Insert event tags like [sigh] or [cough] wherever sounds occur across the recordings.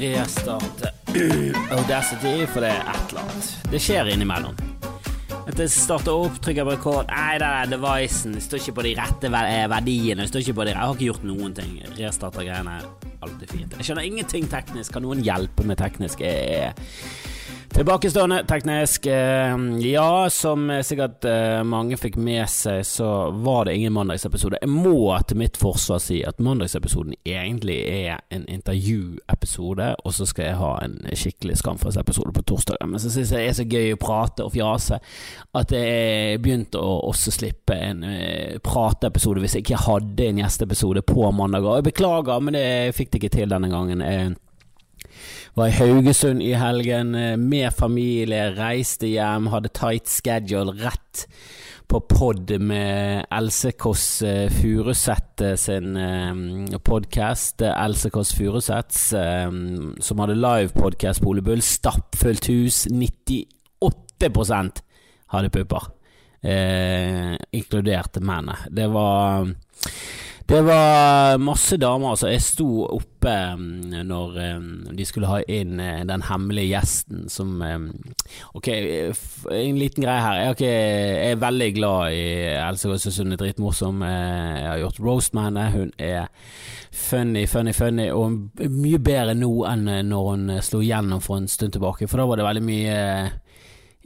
restarte [clears throat] Audacity, for det er et eller annet. Det skjer innimellom. At jeg starter opp, trykker på rekord Nei, det er devicen. Det står ikke på de rette verdiene. Jeg, står ikke på de Jeg har ikke gjort noen ting. Restarter greiene. Alltid fint. Jeg skjønner ingenting teknisk. Kan noen hjelpe med teknisk? Jeg er Tilbakestående teknisk. eh, Ja, som sikkert eh, mange fikk med seg, så var det ingen mandagsepisode. Jeg må til mitt forsvar si at mandagsepisoden egentlig er en intervjuepisode, og så skal jeg ha en skikkelig Skamfrelseepisode på torsdag. Men så syns jeg det er så gøy å prate og fjase at jeg begynte å også slippe en eh, prateepisode hvis jeg ikke hadde en gjesteepisode på mandag. Og Jeg beklager, men det fikk det ikke til denne gangen. Var i Haugesund i helgen eh, med familie, reiste hjem, hadde tight schedule rett på pod med Else Kåss eh, Furuseth eh, sin podkast. Else Kåss Furuseths eh, som hadde livepodkast på Ole Bull. Stappfullt hus. 98% hadde pupper. Eh, inkludert mennene. Det var det var masse damer, altså. Jeg sto oppe mm, når eh, de skulle ha inn eh, den hemmelige gjesten som eh, Ok, en liten greie her. Jeg, er, ikke, jeg er veldig glad i Else Kåss Sund, er dritmorsom. Eh, Jeg har gjort roast med henne. Hun er funny, funny, funny, og mye bedre nå enn eh, når hun slo igjennom for en stund tilbake. For da var det veldig mye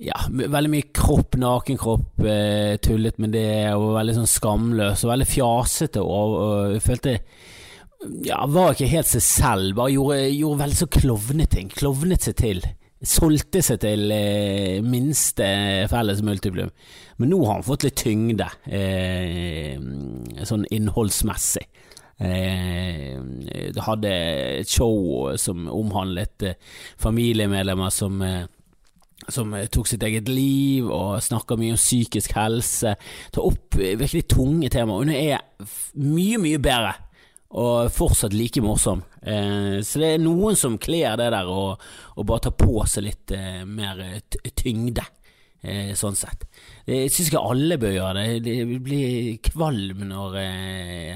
ja, veldig mye kropp, nakenkropp, eh, tullet med det, og veldig sånn skamløs, og veldig fjasete, og, og jeg følte Ja, var ikke helt seg selv, bare gjorde, gjorde veldig så klovneting. Klovnet seg til. Solgte seg til eh, minste felles multiplum. Men nå har han fått litt tyngde, eh, sånn innholdsmessig. Eh, hadde et show som omhandlet eh, familiemedlemmer som eh, som eh, tok sitt eget liv og snakker mye om psykisk helse. Tar opp eh, virkelig tunge temaer. Hun er mye, mye bedre, og fortsatt like morsom. Eh, så det er noen som kler det der og, bare tar på seg litt mer tyngde. Sånn sett. Jeg syns ikke alle bør gjøre det. Det blir kvalm når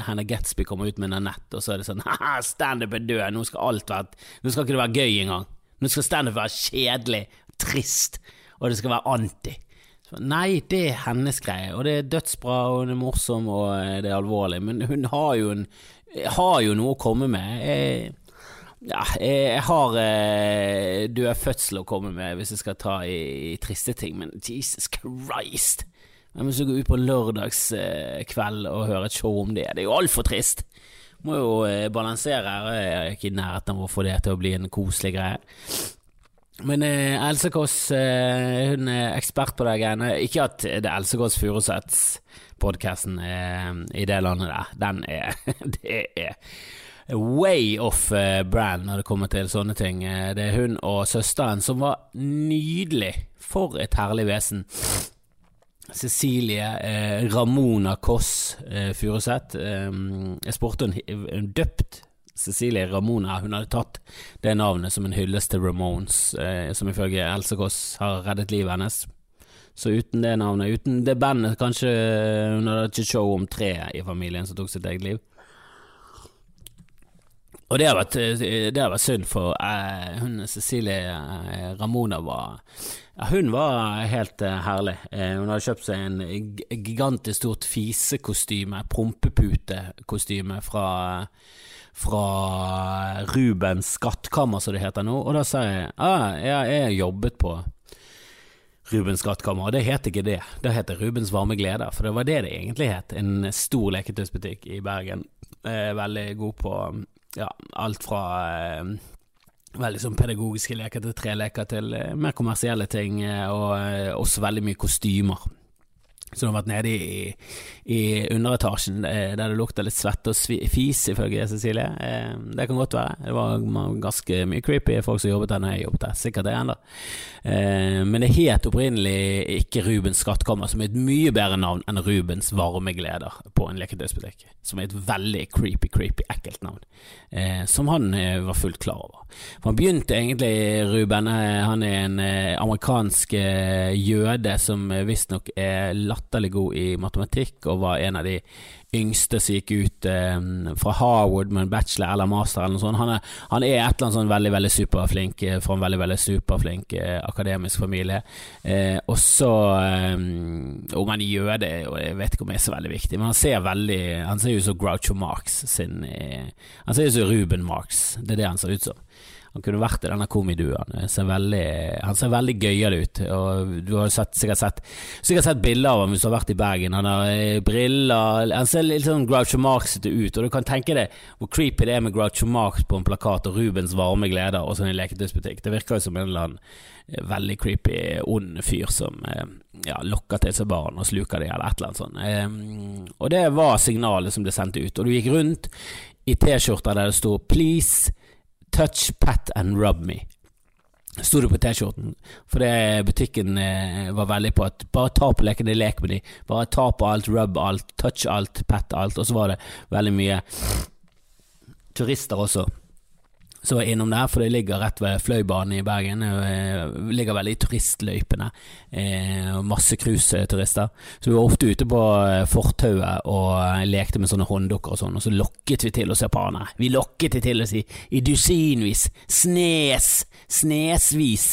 Hannah Gatsby kommer ut med Nanette, og så er det sånn [laughs] Haha, standup er død, nå skal alt være Nå skal ikke det være gøy engang. Nå skal standup være kjedelig, trist, og det skal være anti. Nei, det er hennes greie, og det er dødsbra, og hun er morsom, og eh, det er alvorlig, men hun har jo, en, har jo noe å komme med. Jeg, ja, jeg, har eh, død fødsel å komme med hvis jeg skal ta i, i triste ting, men Jesus Christ! Hvem skal gå ut på en lørdagskveld og høre et show om det? Det er jo altfor trist! Må jo eh, balansere her, jeg er ikke i nærheten av å få det til å bli en koselig greie. Men eh, Else Kåss eh, hun er ekspert på de greiene. Ikke at det er Else Kåss Furuseths-podkasten eh, i det landet der. Den er [laughs] Det er way off eh, brand når det kommer til sånne ting. Eh, det er hun og søsteren som var nydelig. For et herlig vesen. Cecilie eh, Ramona Kåss eh, Furuseth. Eh, jeg spurte hun hun døpt Cecilie Ramona. Hun hadde tatt det navnet som en hyllest til Ramones, eh, som ifølge Else Kåss har reddet livet hennes. Så uten det navnet, uten det bandet, kanskje hun hadde ikke show om tre i familien som tok sitt eget liv. Og det har vært, det har vært synd, for eh, hun Cecilie eh, Ramona var Hun var helt eh, herlig. Eh, hun hadde kjøpt seg en gigantisk stort fisekostyme, prompeputekostyme, fra, fra Rubens skattkammer, som det heter nå. Og da sa jeg ah, jeg har jobbet på Rubens skattkammer, og det het ikke det. Det heter Rubens varme gleder, for det var det det egentlig het. En stor leketøysbutikk i Bergen. Eh, veldig god på ja, alt fra eh, veldig sånn pedagogiske leker til treleker til eh, mer kommersielle ting, eh, og eh, også veldig mye kostymer. Du har vært nede i, i underetasjen eh, der det lukter litt svette og fis, ifølge Cecilie. Eh, Det kan godt være. Det var ganske mye creepy folk som jobbet der når jeg jobbet der. Sikkert det ennå. Eh, Men det het opprinnelig ikke Rubens skattkammer, som er et mye bedre navn enn Rubens varme gleder på en leketøysbutikk. Som er et veldig creepy, creepy, ekkelt navn. Som han var fullt klar over. For han begynte egentlig, Ruben, han er en amerikansk jøde som visstnok er latterlig god i matematikk, og var en av de yngste som gikk ut eh, fra Harwood med en bachelor eller master eller noe sånt. Han er, han er et eller annet sånn veldig veldig superflink eh, fra en veldig veldig superflink eh, akademisk familie. Eh, og så eh, Om han er jøde, jeg vet ikke om det er så veldig viktig, men han ser veldig Han ser ut som Groucho Marx sin eh, Han ser ut som Ruben Marx, det er det han ser ut som. Han kunne vært i denne komiduoen. Han ser veldig, han ser veldig gøyal ut. Og du har sett, sikkert, sett, sikkert sett bilder av ham hvis du har vært i Bergen. Han har eh, briller Han ser litt sånn Groucho Marx-ete ut. Og du kan tenke deg hvor creepy det er med Groucho Marx på en plakat og Rubens varme gleder og sånn i leketøysbutikk. Det virker jo som en eller annen eh, veldig creepy, ond fyr som eh, ja, lokker til seg barn og sluker dem, eller et eller annet sånt. og det var signalet som ble sendt ut. Og du gikk rundt i T-skjorter der det sto 'Please' Touch, pat and rub me. Sto det på T-skjorten, for det butikken eh, var veldig på at bare ta på lekene, lek med de. Bare ta på alt, rub alt, touch alt, pat alt. Og så var det veldig mye turister også som var innom der, for det ligger rett ved Fløibanen i Bergen. Det ligger veldig i turistløypene. Eh, masse cruiseturister. Så vi var ofte ute på eh, fortauet og eh, lekte med sånne hånddukker og sånn, og så lokket vi til oss japanere. Vi lokket de til oss i, i dusinvis, snes, snesvis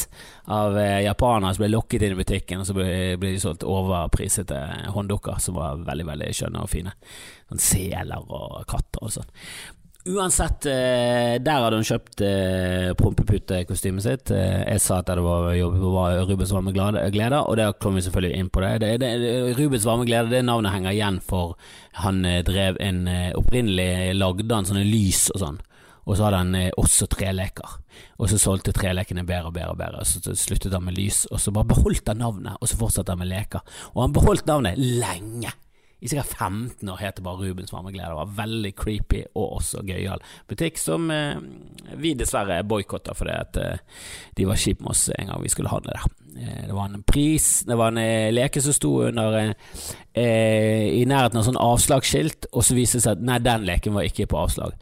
av eh, japanere som ble lokket inn i butikken, og så ble, ble de solgt overprisete hånddukker som var veldig, veldig skjønne og fine. Sånn seler og katter og sånn. Uansett, eh, der hadde hun kjøpt eh, prompeputekostymet sitt. Eh, jeg sa at det var, Rubens varme glede, og der kom vi selvfølgelig inn på det. det, det Rubens varme glede, det navnet henger igjen for han drev en Opprinnelig lagde han sånne lys og sånn, og så hadde han også treleker. Og så solgte trelekene bedre og bedre og bedre, så sluttet han med lys, og så bare beholdt han navnet, og så fortsatte han med leker. Og han beholdt navnet lenge i sikkert 15 år heter bare Rubens varmeglede. Det var veldig creepy og også gøyal butikk, som eh, vi dessverre boikotta fordi at eh, de var kjipe med oss en gang vi skulle handle der. Eh, det var en pris, det var en eh, leke som sto under eh, eh, i nærheten av sånn avslagsskilt, og så viste det seg at nei, den leken var ikke på avslag.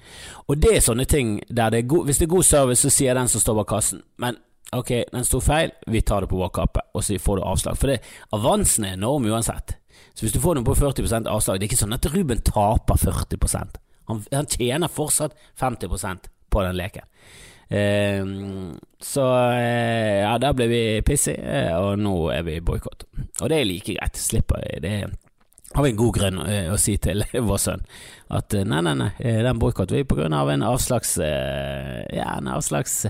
Og det er sånne ting der det er god, hvis det er god service, så sier den som står bak kassen, men ok, den sto feil, vi tar det på vår kappe, og så får du avslag. For det, avansen er enorm uansett. Så hvis du får noen på 40% avslag, det er ikke sånn at Ruben taper 40 Han, han tjener fortsatt 50% på den leken. Eh, så eh, ja, der ble vi pissig, eh, og nå er vi boikott. Og det er like greit. Slipper det. Har vi en god grunn eh, å si til [laughs] vår sønn at eh, nei, nei, nei, den boikotter vi på grunn av en avslags Ja, en avslags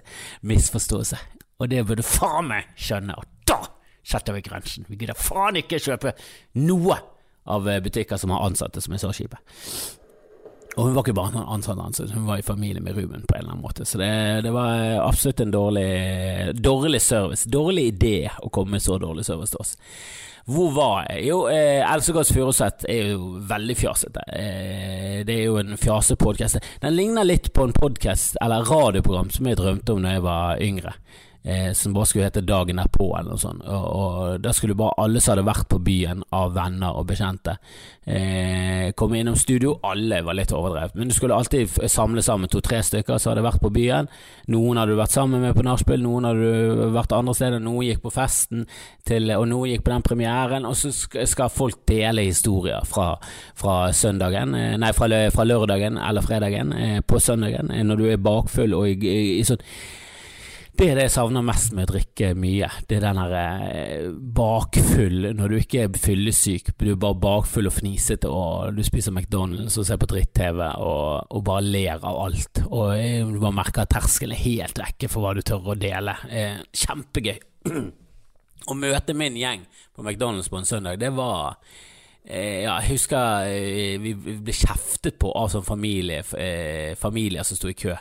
misforståelse. Og det burde faen meg skjønne. Og da setter vi grensen. Vi gidder faen ikke kjøpe noe av eh, butikker som har ansatte som er så kjipe. Og hun var ikke bare ansatt, ansatt, hun var i familie med Ruben på en eller annen måte. Så det, det var eh, absolutt en dårlig, dårlig service. Dårlig idé å komme med så dårlig service til oss. Hvor var jeg? Jo, eh, Elsegårds Furuseth er jo veldig fjasete. Eh, det er jo en fjasepodkast. Den ligner litt på en podkast eller radioprogram som jeg drømte om da jeg var yngre eh, som bare skulle hete Dagen erpå, eller noe sånt. Og, og Da skulle bare alle som hadde vært på byen av venner og bekjente, eh, komme innom studio. Alle var litt overdrevet, men du skulle alltid samle sammen to-tre stykker som hadde vært på byen. Noen hadde du vært sammen med på nachspiel, noen hadde du vært andre steder, noen gikk på festen, til, og noen gikk på den premieren. Og så skal folk dele historier fra, fra søndagen, eh, nei, fra, fra, lørdagen eller fredagen eh, på søndagen, eh, når du er bakfull og i, i, i sånn det er det jeg savner mest med å drikke mye. Det er den her eh, bakfull, når du ikke er fyllesyk, du er bare bakfull og fnisete, og du spiser McDonald's og ser på dritt-TV og, og, bare ler av alt. Og du bare merker at terskelen er helt vekke for hva du tør å dele. Eh, kjempegøy. [clears throat] Å møte min gjeng på McDonald's på en søndag, det var eh, ja, jeg husker vi ble kjeftet på av sånn familie, familier som sto i kø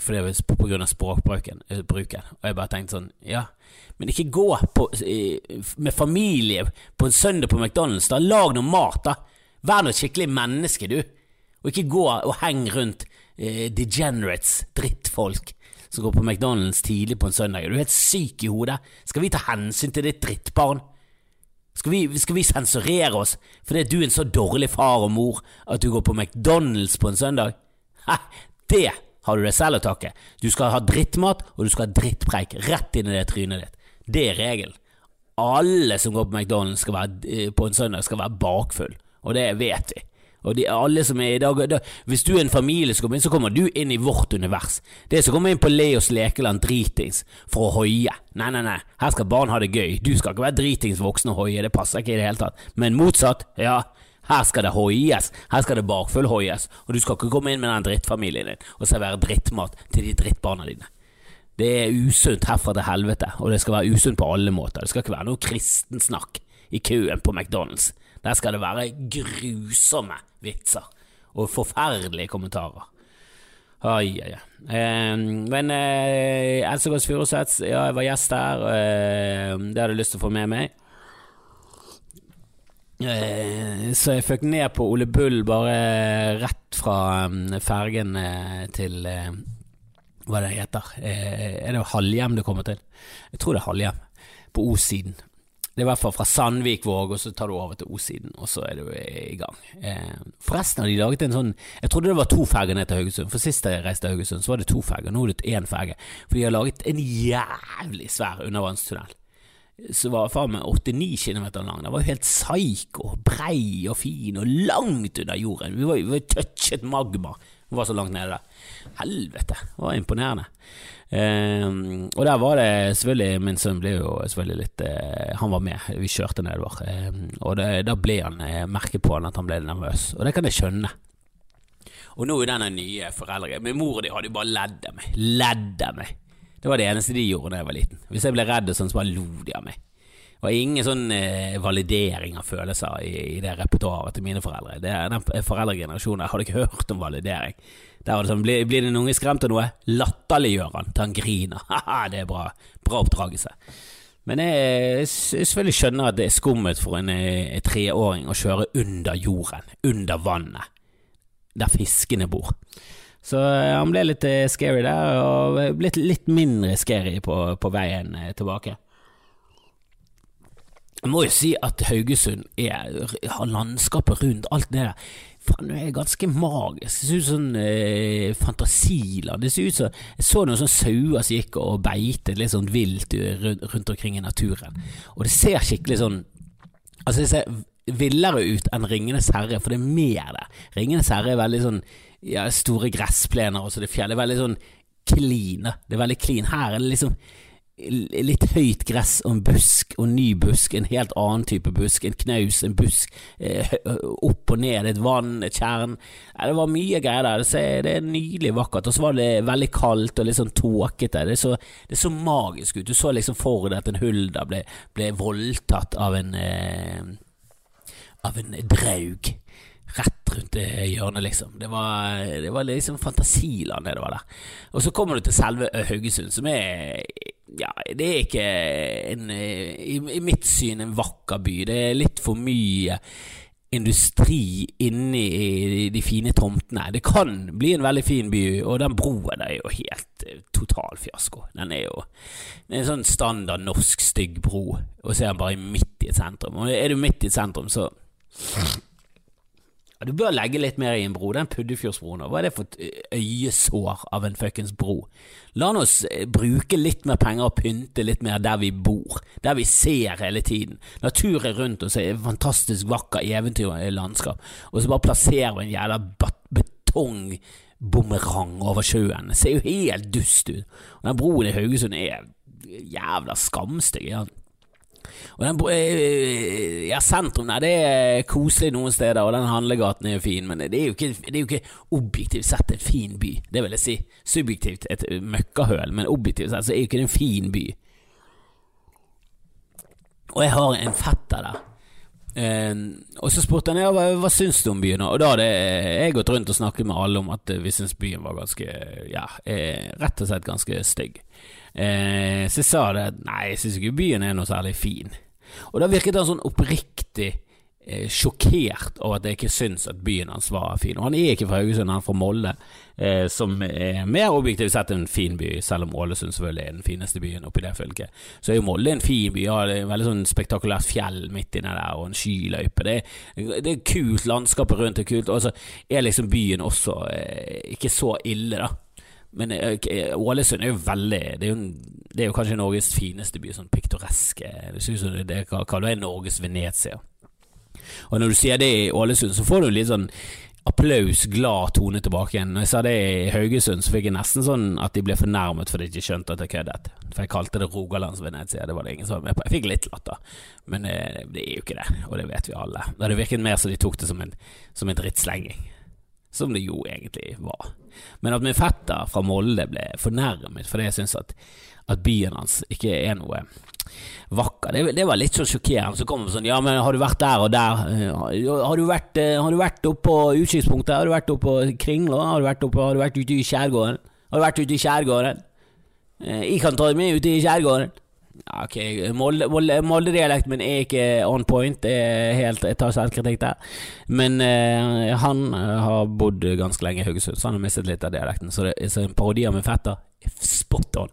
for det var på grunn av språkbruken. Eh, bruken. Og jeg bare tenkte sånn, ja, men ikke gå på, med familie på en søndag på McDonald's. da Lag noe mat, da. Vær noe skikkelig menneske, du. Og ikke gå og heng rundt eh, degenerates, drittfolk, som går på McDonald's tidlig på en søndag. Du Er helt syk i hodet? Skal vi ta hensyn til ditt drittbarn? Skal vi, skal vi sensurere oss fordi du er en så dårlig far og mor at du går på McDonald's på en søndag? Hæ, det har du det selv å takke. Du skal ha drittmat, og du skal ha drittpreik rett inn i det trynet ditt. Det er regelen. Alle som går på McDonald's være, eh, på en søndag, skal være bakfull, og det vet vi. Og de, alle som er i dag, da, Hvis du er en familie som kommer inn, så kommer du inn i vårt univers. Det som kommer inn på Leos lekeland dritings for å hoie. Nei, nei, nei, her skal barn ha det gøy. Du skal ikke være dritings voksen og hoie, det passer ikke i det hele tatt. Men motsatt, ja. Her skal det hoies, her skal det bakfullhoies, og du skal ikke komme inn med den drittfamilien din og servere drittmat til de drittbarna dine. Det er usunt herfra til helvete, og det skal være usunt på alle måter. Det skal ikke være noe kristensnakk i køen på McDonald's. Der skal det være grusomme vitser og forferdelige kommentarer. Ai, ai. Eh, men eh, Else Kåss Furuseth, ja, jeg var gjest der. Eh, det hadde jeg lyst til å få med meg. Eh, så jeg føk ned på Ole Bull bare rett fra um, fergen eh, til eh, Hva det heter Er det Halhjem det kommer til? Jeg tror det er Halhjem. På O-siden. Det er i hvert fall fra Sandvikvåg, og så tar du over til O-siden, og så er du i gang. Forresten har de laget en sånn Jeg trodde det var to ferger ned til Haugesund, for sist jeg reiste til Haugesund, så var det to ferger. Nå er det én ferge. For de har laget en jævlig svær undervannstunnel som var faen meg 8-9 km lang. Den var jo helt psycho, brei og fin og langt under jorden. Vi var jo touchet magma. Vi var så langt nede der. Helvete, det var imponerende. Eh, og der var det selvfølgelig Min sønn ble jo selvfølgelig litt eh, Han var med, vi kjørte nedover. Eh, og det, da ble han eh, merket på han at han ble nervøs, og det kan jeg skjønne. Og nå er denne nye foreldre Min mor og de hadde jo bare ledd av meg. Ledd av meg. Det var det eneste de gjorde da jeg var liten. Hvis jeg ble redd, sånn, så bare lo de av meg. Det var ingen sånn eh, validering av følelser i, i det repertoaret til mine foreldre. Det, den foreldregenerasjonen der hadde ikke hørt om validering. Der var det sånn, blir, blir den unge skremt av noe, latterliggjør han til han griner. [laughs] Haha, det er bra. Bra oppdragelse. Men jeg, jeg selvfølgelig skjønner at det er skummelt for en, en eh, treåring å kjøre under jorden, under vannet, der fiskene bor. Så eh, han ble litt eh, scary der, og blitt litt mindre scary på, på veien tilbake. Jeg må jo si at Haugesund er, har landskapet rundt alt det der. Faen, det er ganske magisk. Det ser ut som eh, fantasiland. Det ser ut som Jeg så noen sånne sauer som gikk og beitet litt sånn vilt rundt, rundt omkring i naturen. Og det ser skikkelig sånn Altså, det ser villere ut enn Ringenes herre, for det er mer der. Ringenes herre er veldig sånn ja, store gressplener og så det fjellet. Veldig sånn kline. Det er veldig clean. Her er det liksom litt høyt gress og en busk og en ny busk, en helt annen type busk, en knaus, en busk, eh, opp og ned, et vann, et tjern. det var mye greier der. Det er nydelig vakkert. Og så var det veldig kaldt og litt sånn tåkete. Det, det, så magisk ut. Du så liksom for deg at en hulder ble, ble voldtatt av en eh, av en draug rett rundt hjørnet, liksom. Det var, det var liksom fantasiland, det var der. Og så kommer du til selve Haugesund, som er ja, det er ikke en, i, i, mitt syn en vakker by. Det er litt for mye industri inni de fine tomtene. Det kan bli en veldig fin by, og den broen er jo helt total fiasko. Den er jo den er en sånn standard norsk stygg bro, og så er den bare midt i et sentrum. Og er du midt i et sentrum, så ja, du bør legge litt mer i en bro. Den Puddefjordsbroen, hva er det for et øyesår av en fuckings bro? La oss eh, bruke litt mer penger og pynte litt mer der vi bor, der vi ser hele tiden. Naturen rundt oss er fantastisk vakker eventyrlandskap, og så bare plasserer vi en jævla betongbumerang over sjøen. Det ser jo helt dust ut. Og den broen i Haugesund er jævla skamstygg. Og den, eh, ja, sentrum der, det er koselig noen steder, og den handlegaten er jo fin, men det er jo, ikke, er jo ikke objektivt sett en fin by. Det vil jeg si. Subjektivt et møkkahøl, men objektivt sett så er jo ikke det en fin by. Og jeg har en fetter der. Uh, og så spurte han ja, hva, hva syns du om byen, og da hadde jeg gått rundt og snakket med alle om at vi syntes byen var ganske, ja, eh, rett og slett ganske stygg. Eh, så jeg sa det nei, jeg syns ikke byen er noe særlig fin. Og da virket han sånn oppriktig sjokkert over at jeg ikke syns at byen hans var fin. Og han er ikke fra Haugesund, han er fra Molde, eh, som er mer objektivt sett en fin by, selv om Ålesund selvfølgelig er den fineste byen oppi det fylket. Så er jo Molde en fin by, er en veldig sånn spektakulært fjell midt inni der, og en skiløype. Det, det, er kult, landskapet rundt er kult, og så er liksom byen også eh, ikke så ille, da. Men eh, Ålesund er jo veldig Det er jo, det er jo kanskje Norges fineste by, sånn piktoreske. Det ser ut som det, det, det er Norges Venezia. Og når du sier det i Ålesund, så får du litt sånn applaus, glad tone tilbake igjen. Når jeg sa det i Haugesund, så fikk jeg nesten sånn at de ble fornærmet fordi de ikke skjønte at jeg køddet. For jeg kalte det Rogalandsvenezia, det var det ingen som var med på. Jeg fikk litt latter, men det, eh, det, er jo ikke det, og det vet vi alle. Da hadde det virket mer som de tok det som en, som en drittslenging. Som det jo egentlig var. Men at min fetter fra Molde ble fornærmet fordi jeg syns at, at byen hans ikke er noe vakker. Det, det, var litt sånn sjokkerende. Så kom det sånn Ja, men har du vært der og der? Har du vært, eh, har du vært oppe på utkikkspunktet? Har du vært oppe på Kringla? Har du vært, oppe, har du vært ute i skjærgården? Har du vært ute i skjærgården? Eh, jeg kan ta med ute i skjærgården. Ok, Molde-dialekten Molde, min er ikke on point, er helt, jeg tar selvkritikk der. Men eh, han har bodd ganske lenge i Haugesund, så han har mistet litt av dialekten. Så, det, så en parodi av min fetter spot on.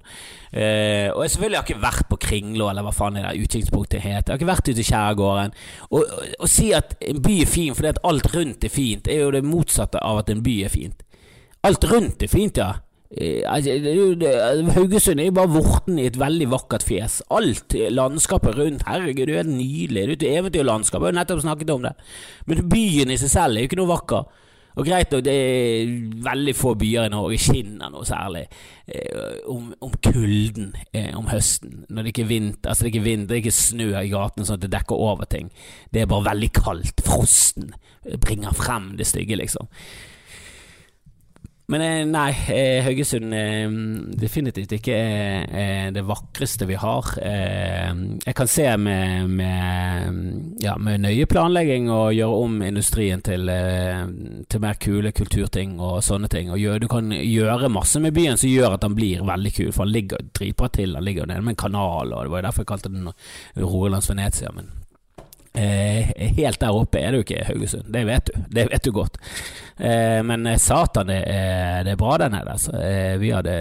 Uh, og jeg selvfølgelig har ikke vært på Kringlå, eller hva faen det der utkikkspunktet heter. Jeg har ikke vært ute i skjærgården. Å si at en by er fin fordi at alt rundt er fint, er jo det motsatte av at en by er fint. Alt rundt er fint, ja. Uh, altså, Haugesund er jo bare vorten i et veldig vakkert fjes. Alt landskapet rundt, herregud, det er nydelig. Det er et eventyrlandskap, jeg har nettopp snakket om det. Men byen i seg selv er jo ikke noe vakker. Og greit nok, det er veldig få byer i Norge skinner noe særlig eh, om, om, kulden eh, om høsten. Når det ikke er vinter, altså det er ikke vind, det er ikke snø i gatene sånn at det dekker over ting. Det er bare veldig kaldt. Frosten bringer frem det stygge, liksom. Men eh, nei, eh, Haugesund eh, definitivt ikke det vakreste vi har. Jeg kan se med, med, ja, med nøye planlegging og gjøre om industrien til, til, mer kule kulturting og sånne ting. Og gjør, du kan gjøre masse med byen som gjør at den blir veldig kul, for den ligger dritbra til. Den ligger nede med en kanal, og det var jo derfor jeg kalte den Rogalands Venezia. men Eh, helt der oppe er jo ikke Haugesund, det vet du. Det vet du godt. Eh, men eh, satan, det er, det er bra der nede. Altså. Eh, vi hadde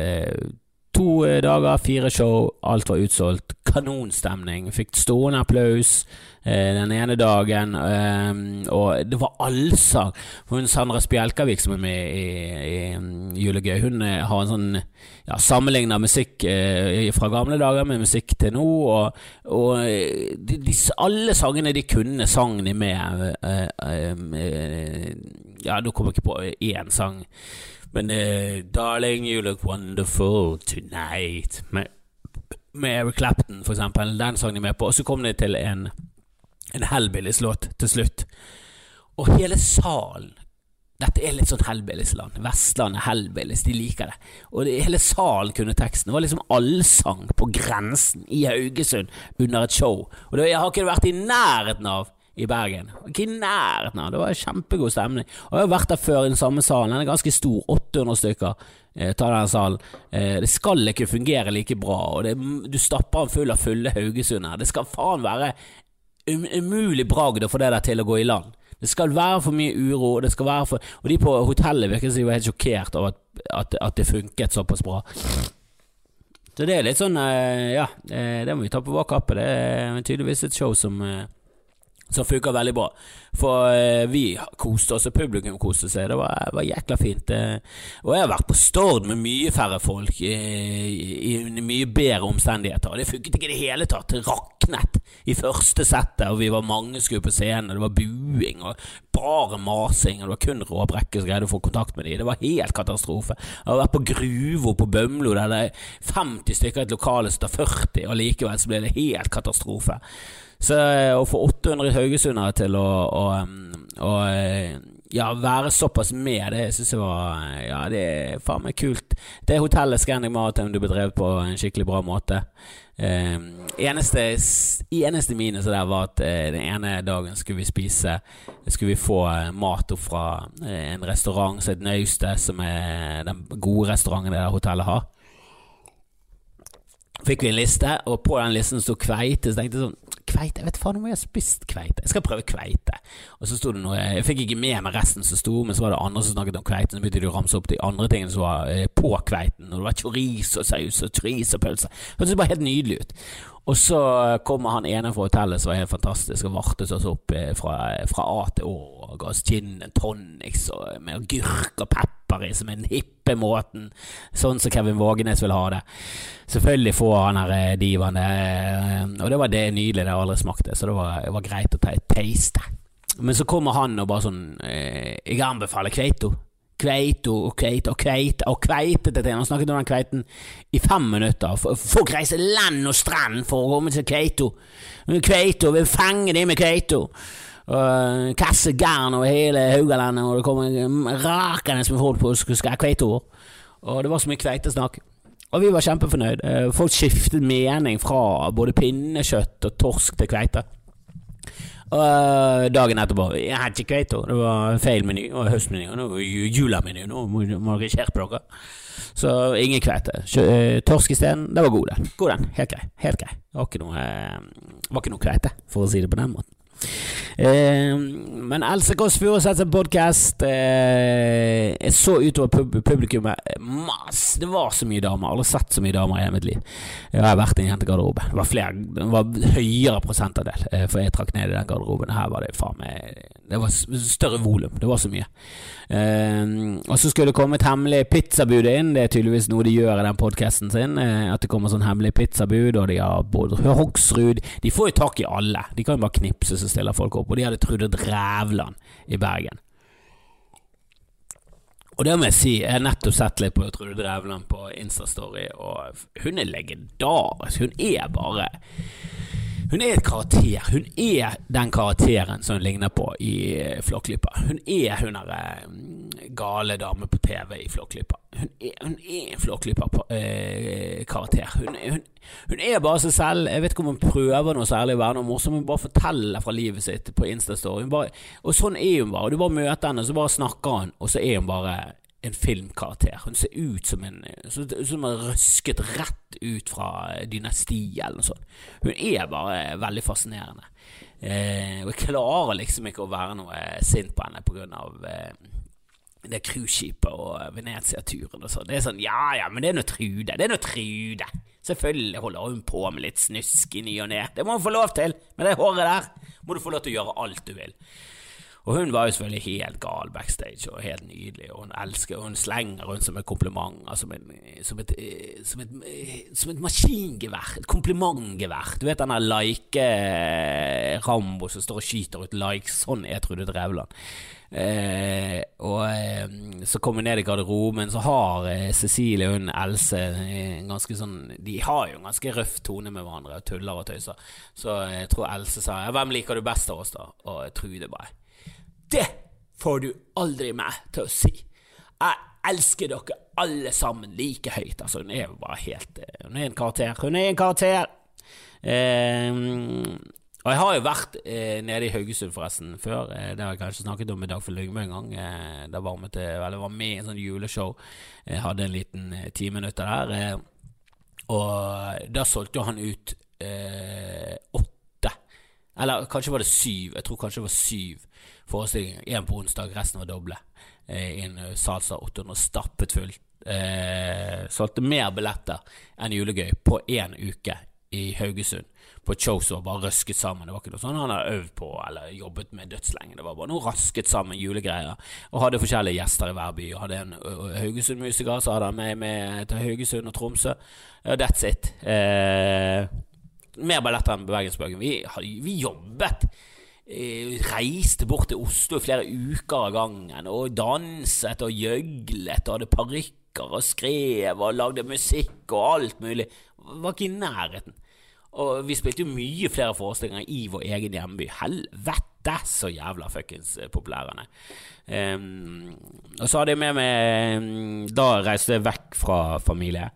to eh, dager, fire show, alt var utsolgt. Kanonstemning. Fikk stående applaus eh, den ene dagen. Eh, og det var allsang. Hun Sandra Spjelkavik som er med i, i, i Julegøy, hun eh, har en sånn ja, sammenligna musikk eh, fra gamle dager med musikk til nå. Og, og eh, de, de, alle sangene de kunne, sang de med. ja, nå kommer jeg ikke på én sang. Men uh, 'Darling, you look wonderful tonight' med, med Eric Clapton, for eksempel. Den sang de med på. Og så kom de til en, en Hellbillies-låt til slutt. Og hele salen dette er litt sånn Hellbillies-land. Vestlandet, Hellbillies, de liker det. Og det, hele salen kunne teksten. Det var liksom allsang på grensen i Haugesund under et show. Og det, jeg har ikke vært i nærheten av i Bergen. Ikke i nærheten av. Det var kjempegod stemning. Og jeg har vært der før i den samme salen. Den er ganske stor. 800 stykker eh, tar denne salen. Eh, det skal ikke fungere like bra, og det, du stapper den full av fulle Haugesund her. Det skal faen være um, umulig bragd å få det der til å gå i land. Det skal være for mye uro, være for Og de på hotellet virker som de var helt sjokkert over at, at, at det funket såpass bra. Så det er litt sånn, eh, ja, eh, det må vi ta på vår kappe. Det er tydeligvis et show som eh, som funka veldig bra. For eh, vi koste oss, og publikum koste seg. Det var, var jækla fint. Eh. Og jeg har vært på Stord med mye færre folk, eh, i, i mye bedre omstendigheter. Og det funket ikke i det hele tatt. Det raknet i første settet, og vi var mange skulle på scenen. Det var buing og bare masing, og det var kun Råbrekke som greide å få kontakt med dem. Det var helt katastrofe. Jeg har vært på Gruvo på Bømlo, der det er 50 stykker i et lokale som tar 40, og likevel så ble det helt katastrofe. Så eh, å få 800 haugesundere til å, å, å, eh, ja, være såpass med, det syns jeg var Ja, det er faen meg kult. Det hotellet Scandic Maritime du bedrev på en skikkelig bra måte. Eh, eneste, eneste minus der var at eh, den ene dagen skulle vi spise Skulle vi få eh, mat opp fra eh, en restaurant som heter Naustet, som er den gode restauranten det der hotellet har fikk vi en liste, og på den listen sto kveite. Så tenkte jeg sånn Kveite? Jeg vet faen om jeg har spist kveite. Jeg skal prøve kveite. Og så sto det noe Jeg fikk ikke med meg resten som sto, men så var det andre som snakket om kveiten. Så begynte de å ramse opp de andre tingene som var eh, på kveiten. Og det var chorizo-saus og chorizo-pølse. Hørtes bare helt nydelig ut. Og så kommer han ene fra hotellet som var helt fantastisk, og vartet oss opp eh, fra, fra A til Å. Og ga oss gin tonics og med agurk og pepper i, som er den hippe måten. Sånn som Kevin Vågenes vil ha det. Selvfølgelig får han her eh, divaen det, og det var det nydelige det aldri smakte, så det var, det var greit å ta et taste. men så kommer han og bare sånn eh, Jeg anbefaler kveito. Kveito og kveite og kveite og kveite til Han snakket om den kveiten i fem minutter. Folk reiser land og strand for å komme til kveito. Kveito, vil fange dem med kveito. Uh, kasse garn over hele Haugalandet, og det kom rakende med folk på ha. Og det var så mye kveitesnakk. Og vi var kjempefornøyd. Uh, folk skiftet mening fra både pinnekjøtt og torsk til kveite. Og dagen etterpå Jeg hadde ikke kveite. Det var feil meny. Og høstmeny. Og julemeny. Nå må dere skjerpe dere. Så ingen kveite. Eh, torsk isteden. Det var god, den. God den. Helt grei. Helt grei. Det var ikke noe, eh, var ikke noe kveite, for å si det på den måten. Eh, men Else Kåss Furuseths podkast eh, Jeg så utover pub publikummet masse. Det var så mye damer. Aldri sett så mye damer i hele mitt liv. Jeg har vært i en jentegarderobe. Det var flere Det var høyere prosentandel, eh, for jeg trakk ned i den garderoben. Her var det faen meg Det var større volum. Det var så mye. Eh, og så skulle det komme et hemmelig pizzabud inn. Det er tydeligvis noe de gjør i den podkasten sin. Uh, at det kommer sånn hemmelig pizzabud, og de har både Hoksrud De får jo tak i alle. De kan jo bare knipse, så stiller folk opp. Og de hadde Trude Drevland i Bergen. Og det må jeg si, jeg har nettopp sett litt på Trude Drevland på Instastory, og hun er legendarisk. Hun er bare hun er et karakter. Hun er den karakteren som hun ligner på i eh, Flåklypa. Hun er hun derre eh, gale dame på TV i Flåklypa. Hun, hun, er en Flåklypa-karakter. Eh, hun, hun, hun, er bare seg selv. Jeg vet ikke om hun prøver noe særlig å være noe morsom. Hun bare forteller fra livet sitt på Instastory. Og sånn er hun bare. Du bare møter henne, så bare snakker hun, og så er hun bare en filmkarakter. Hun ser ut som en Som har røsket rett ut fra Dynasti eller noe sånt. Hun er bare veldig fascinerende. Eh, og jeg klarer liksom ikke å være noe sint på henne på grunn av eh, det cruiseskipet og Venezia-turen og sånn. Det er sånn ja ja, men det er nå Trude. Det er nå Trude. Selvfølgelig holder hun på med litt snusk i ny og ne. Det må hun få lov til. Med det håret der må du få lov til å gjøre alt du vil. Og hun var jo selvfølgelig helt gal backstage og helt nydelig, og hun elsker og hun slenger rundt som et kompliment, som, en, som, et, som, et, som et maskingevær, et komplimentgevær. Du vet den der like-Rambo som står og skyter ut likes, sånn er Trude Drevland. Eh, og eh, så kommer vi ned i garderoben, så har eh, Cecilie og hun Else en ganske sånn De har jo en ganske røff tone med hverandre, og tuller og tøyser. Så jeg tror Else sa 'Hvem liker du best av oss', da? Og Trude bare det får du aldri meg til å si. Jeg elsker dere alle sammen like høyt. Altså, hun er jo bare helt eh, Hun er en karakter. Hun er en karakter! Eh, og jeg har jo vært eh, nede i Haugesund forresten før. Eh, det har jeg kanskje snakket om i Dagfinn Lyngve en gang. Eh, da var vi eller var med i en sånn juleshow. Jeg hadde en liten eh, ti minutter der. Eh, og da solgte han ut åtte. Eller kanskje var det syv. Jeg tror kanskje det var syv forestillinger. Én på onsdag, resten var doble. Eh, I en eh, salsa 800 stappet full. Eh, solgte mer billetter enn julegøy på én uke i Haugesund. På et show som bare røsket sammen. Det var ikke noe sånn han hadde øvd på eller jobbet med dødslenge. Det var bare noe rasket sammen julegreier. Og hadde forskjellige gjester i hver by. Og hadde en Haugesund-musiker, så hadde han med, med til Haugesund og Tromsø. Og that's it. Eh, mer balletter enn Bergensbøken. Vi, vi jobbet Eh, reiste bort til Oslo flere uker av gangen og danset og gjøglet og hadde parykker og skrev og lagde musikk og alt mulig. Var ikke i nærheten. Og vi spilte jo mye flere forestillinger i vår egen hjemby. Helvete, så jævla fuckings populær han er. um, og så hadde jeg med meg Da reiste jeg vekk fra familie.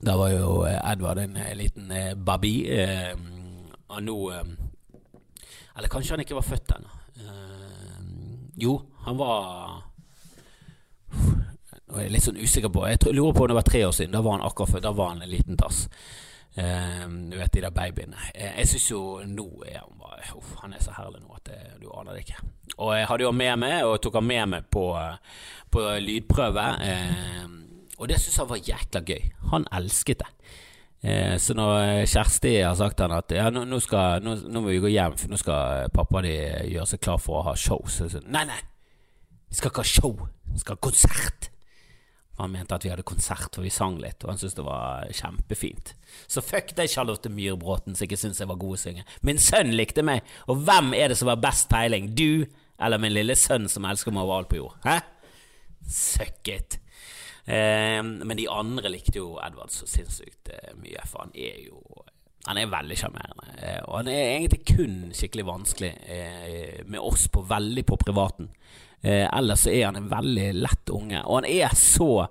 Da var jo Edvard en liten baby. Um, og nå eh, Eller kanskje han ikke var født ennå. Uh, jo, han var Nå er jeg litt sånn usikker på Jeg lurer på om det var tre år siden. Da var han akkurat født. Da var han en liten tass. Uh, du vet de der babyene. Uh, jeg syns jo nå er han bare Uff, han er så herlig nå at det, du aner det ikke. Og jeg hadde jo med meg, og tok han med meg på, på lydprøve. og det syns han var jækla gøy. Han elsket det. Eh, så når Kjersti har sagt til han at ja, nå, nå, skal, nå, nå, må vi gå hjem, for nå skal pappa de gjøre seg klar for å ha show, så, så nei, nei, vi skal ikke ha show, vi skal ha konsert. Han mente at vi hadde konsert, for vi sang litt, og han syntes det var kjempefint. Så fuck deg, Charlotte Myhrbråten, som ikke syntes jeg var god å synge. Min sønn likte meg, og hvem er det som har best peiling? Du eller min lille sønn som elsker meg overalt på jord? Hæ? Suck it. Eh, men de andre likte jo Edvard så sinnssykt eh, mye, for han er jo han er veldig sjarmerende, eh, og han er egentlig kun skikkelig vanskelig eh, med oss på veldig på privaten. Ellers er han en veldig lett unge, og han er så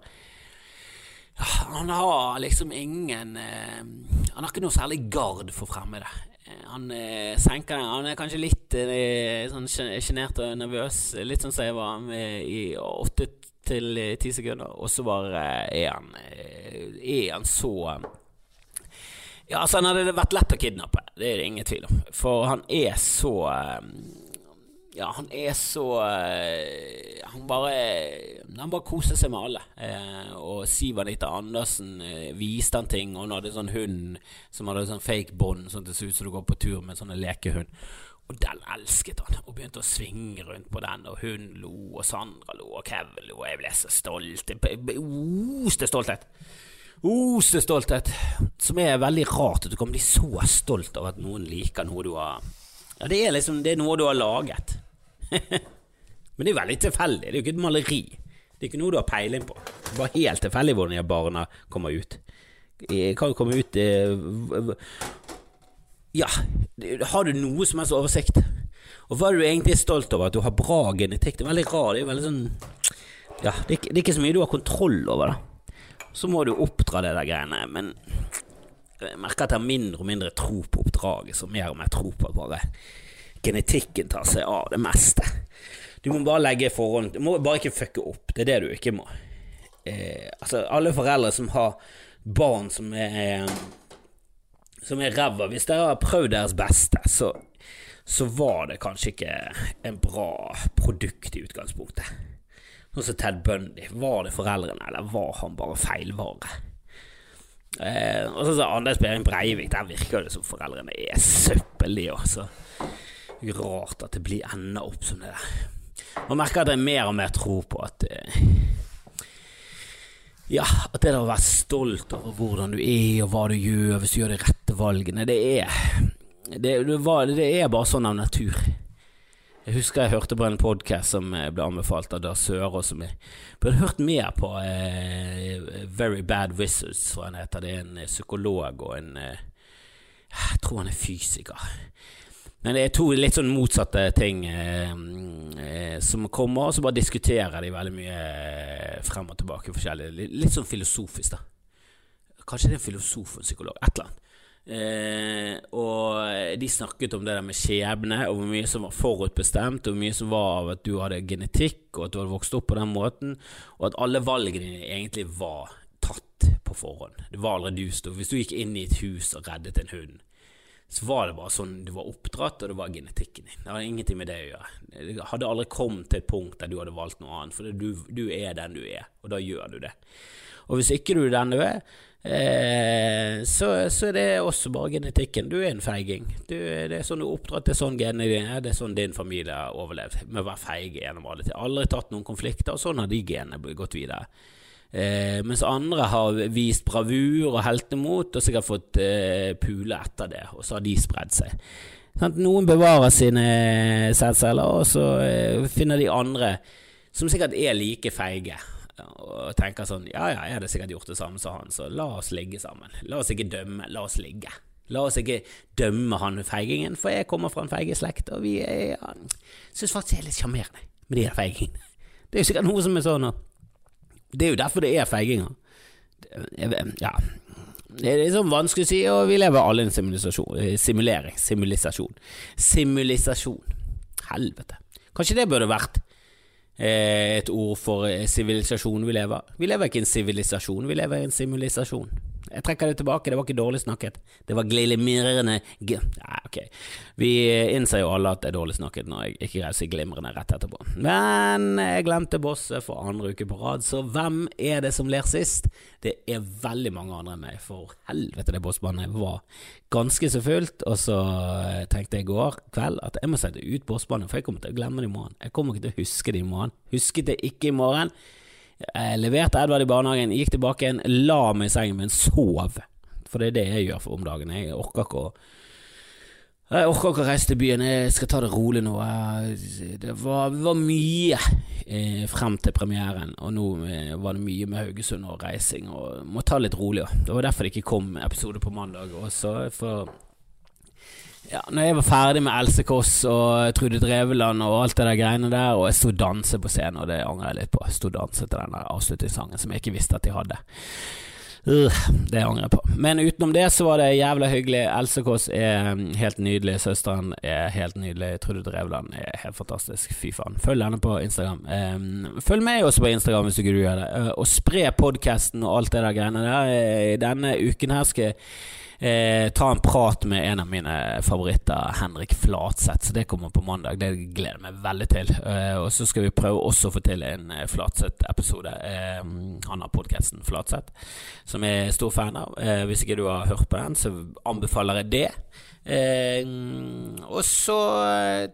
Han har liksom ingen Han har ikke noe særlig gard for fremmede. Han senker. Han er kanskje litt sånn sjenert og nervøs, litt sånn som jeg var med i åtte til ti sekunder, og så bare er han Er han så ja, altså Han hadde vært lett å kidnappe, det er det ingen tvil om. For han er så eh, Ja, han er så eh, Han bare Han bare koser seg med alle. Eh, og Siv Anita Andersen viste han ting, og hun hadde sånn hund som hadde sånn fake bånd, sånn at det så ut som du går på tur med en sånn lekehund. Og den elsket han, og begynte å svinge rundt på den, og hun lo, og Sandra lo, og Kevin lo, og jeg ble så stolt. Oste stolthet oste stolthet, som er veldig rart at du kan bli så stolt av at noen liker noe du har Ja, det er liksom det er noe du har laget. [laughs] Men det er veldig tilfeldig. Det er jo ikke et maleri. Det er ikke noe du har peiling på. Det er bare helt tilfeldig hvordan de barna kommer ut. Jeg kan jo komme ut eh, Ja, har du noe som helst oversikt? Og hva er du egentlig stolt over? At du har bra genetikk? Det er veldig rar, Det er veldig sånn Ja, det er, det er ikke så mye du har kontroll over, da så må du oppdra det der greiene. Men jeg merker at jeg har mindre og mindre tro på oppdraget, så mer og mer tro på at bare genetikken tar seg av det meste. Du må bare legge forhånd Du må bare ikke fucke opp. Det er det du ikke må. Eh, altså, alle foreldre som har barn som er Som er ræva Hvis dere har prøvd deres beste, så, så var det kanskje ikke en bra produkt i utgangspunktet. Sånn som Ted Bundy. Var det foreldrene, eller var han bare feilvare? Eh, og så sa Anders Behring Breivik, der virker det som foreldrene er søppel, de også. Rart at det blir enda opp som det der. Man merker at det er mer og mer tro på at eh, Ja, at det der å være stolt over hvordan du er og hva du gjør hvis du gjør de rette valgene, det er det, det, er bare sånn av natur. Jeg husker jeg hørte på en podkast som eh, ble anbefalt av Dar Sørås, som jeg burde hørt mer på. Eh, Very Bad Wizards, tror jeg han heter. Det er en eh, psykolog og en eh, Jeg tror han er fysiker. Men det er to litt sånn motsatte ting eh som kommer, og så bare diskuterer de veldig mye frem og tilbake forskjellig. Litt, sånn filosofisk, da. Kanskje det er en filosof og en psykolog. Et eller annet. Eh, og de snakket om det der med skjebne, og hvor mye som var forutbestemt, og hvor mye som var av at du hadde genetikk, og at du hadde vokst opp på den måten, og at alle valgene dine egentlig var tatt på forhånd. Det var aldri du stod Hvis du gikk inn i et hus og reddet en hund, så var det bare sånn du var oppdratt, og det var genetikken din. Det hadde ingenting med det å gjøre. Det hadde aldri kommet til et punkt der du hadde valgt noe annet, for du, du er den du er, og da gjør du det. Og hvis ikke du er den du er, Eh, så, så det er også bare genetikken. Du er en feiging. Du, det er sånn du er oppdratt, det er sånn genene dine er, det er sånn din familie har overlevd. Med å være feig gjennom alle tider. Aldri tatt noen konflikter, og sånn har de genene gått videre. Eh, mens andre har vist bravur og heltemot, og sikkert fått eh, pule etter det, og så har de spredd seg. Sånn, noen bevarer sine sædceller, og så eh, finner de andre som sikkert er like feige og tenker sånn Ja, ja, jeg hadde sikkert gjort det samme som han, så la oss ligge sammen. La oss ikke dømme, la oss ligge. La oss ikke dømme han feigingen, for jeg kommer fra en feigeslekt, og vi er ja, syns faktisk er litt sjarmerende med de her feigingene. Det er jo sikkert noe som er sånn Det er jo derfor det er feiginger. Ja. Det er liksom vanskelig å si, og vi lever alle i en simulisasjon. Simulering. Simulisasjon. Simulisasjon. Helvete. Kanskje det burde vært Eh, et ord for eh, sivilisasjonen vi lever. Vi lever ikke i en sivilisasjon, vi lever i en simulisasjon. Jeg trekker det tilbake, det var ikke dårlig snakket. Det var glimrende ja, ok. Vi innser jo alle at det er dårlig snakket når jeg ikke greier å si glimrende rett etterpå. Men jeg glemte bosset for andre uke på rad, så hvem er det som ler sist? Det er veldig mange andre enn meg, for helvete, det bossbandet var ganske så fullt. Og så tenkte jeg i går kveld at jeg må sette ut bossbandet, for jeg kommer til å glemme det i morgen. Jeg kommer ikke til å huske det i morgen. Husket det ikke i morgen. Jeg leverte Edvard i barnehagen, gikk tilbake igjen, la meg i sengen min, sov. For det er det jeg gjør for om dagen. Jeg orker ikke å jeg orker ikke å reise til byen, jeg skal ta det rolig nå. Det var, var mye eh, frem til premieren, og nå eh, var det mye med Haugesund og reising, og må ta litt rolig. Det var derfor det ikke kom episode på mandag. Og så for ja, når jeg var ferdig med Else Kåss og Trude Dreveland og alt det der greiene der, og jeg sto og danset på scenen, og det angrer jeg litt på. Jeg sto og danset til den der avslutningssangen som jeg ikke visste at de hadde. Uh, det angrer jeg på. Men utenom det så var det jævla hyggelig. Else Kåss er mm, helt nydelig. Søsteren er helt nydelig. Trude Drevland er helt fantastisk. Fy faen. Følg henne på Instagram. Um, følg meg også på Instagram hvis ikke du gjør det. Uh, og spre podkasten og alt det der greiene der. I denne uken her skal jeg eh, ta en prat med en av mine favoritter, Henrik Flatseth. Så det kommer på mandag. Det gleder jeg meg veldig til. Eh, og så skal vi prøve også å få til en eh, Flatseth-episode. Eh, han har podkasten Flatseth, som jeg er stor fan av. Eh, hvis ikke du har hørt på den, så anbefaler jeg det. Eh, og så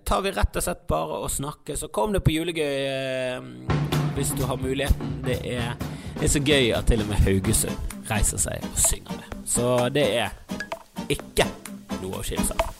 tar vi rett og slett bare og snakker. Så kom det på julegøy hvis du har muligheten. Det er, det er så gøy at til og med Haugesund reiser seg og synger med. Så det er ikke noe å kimse av.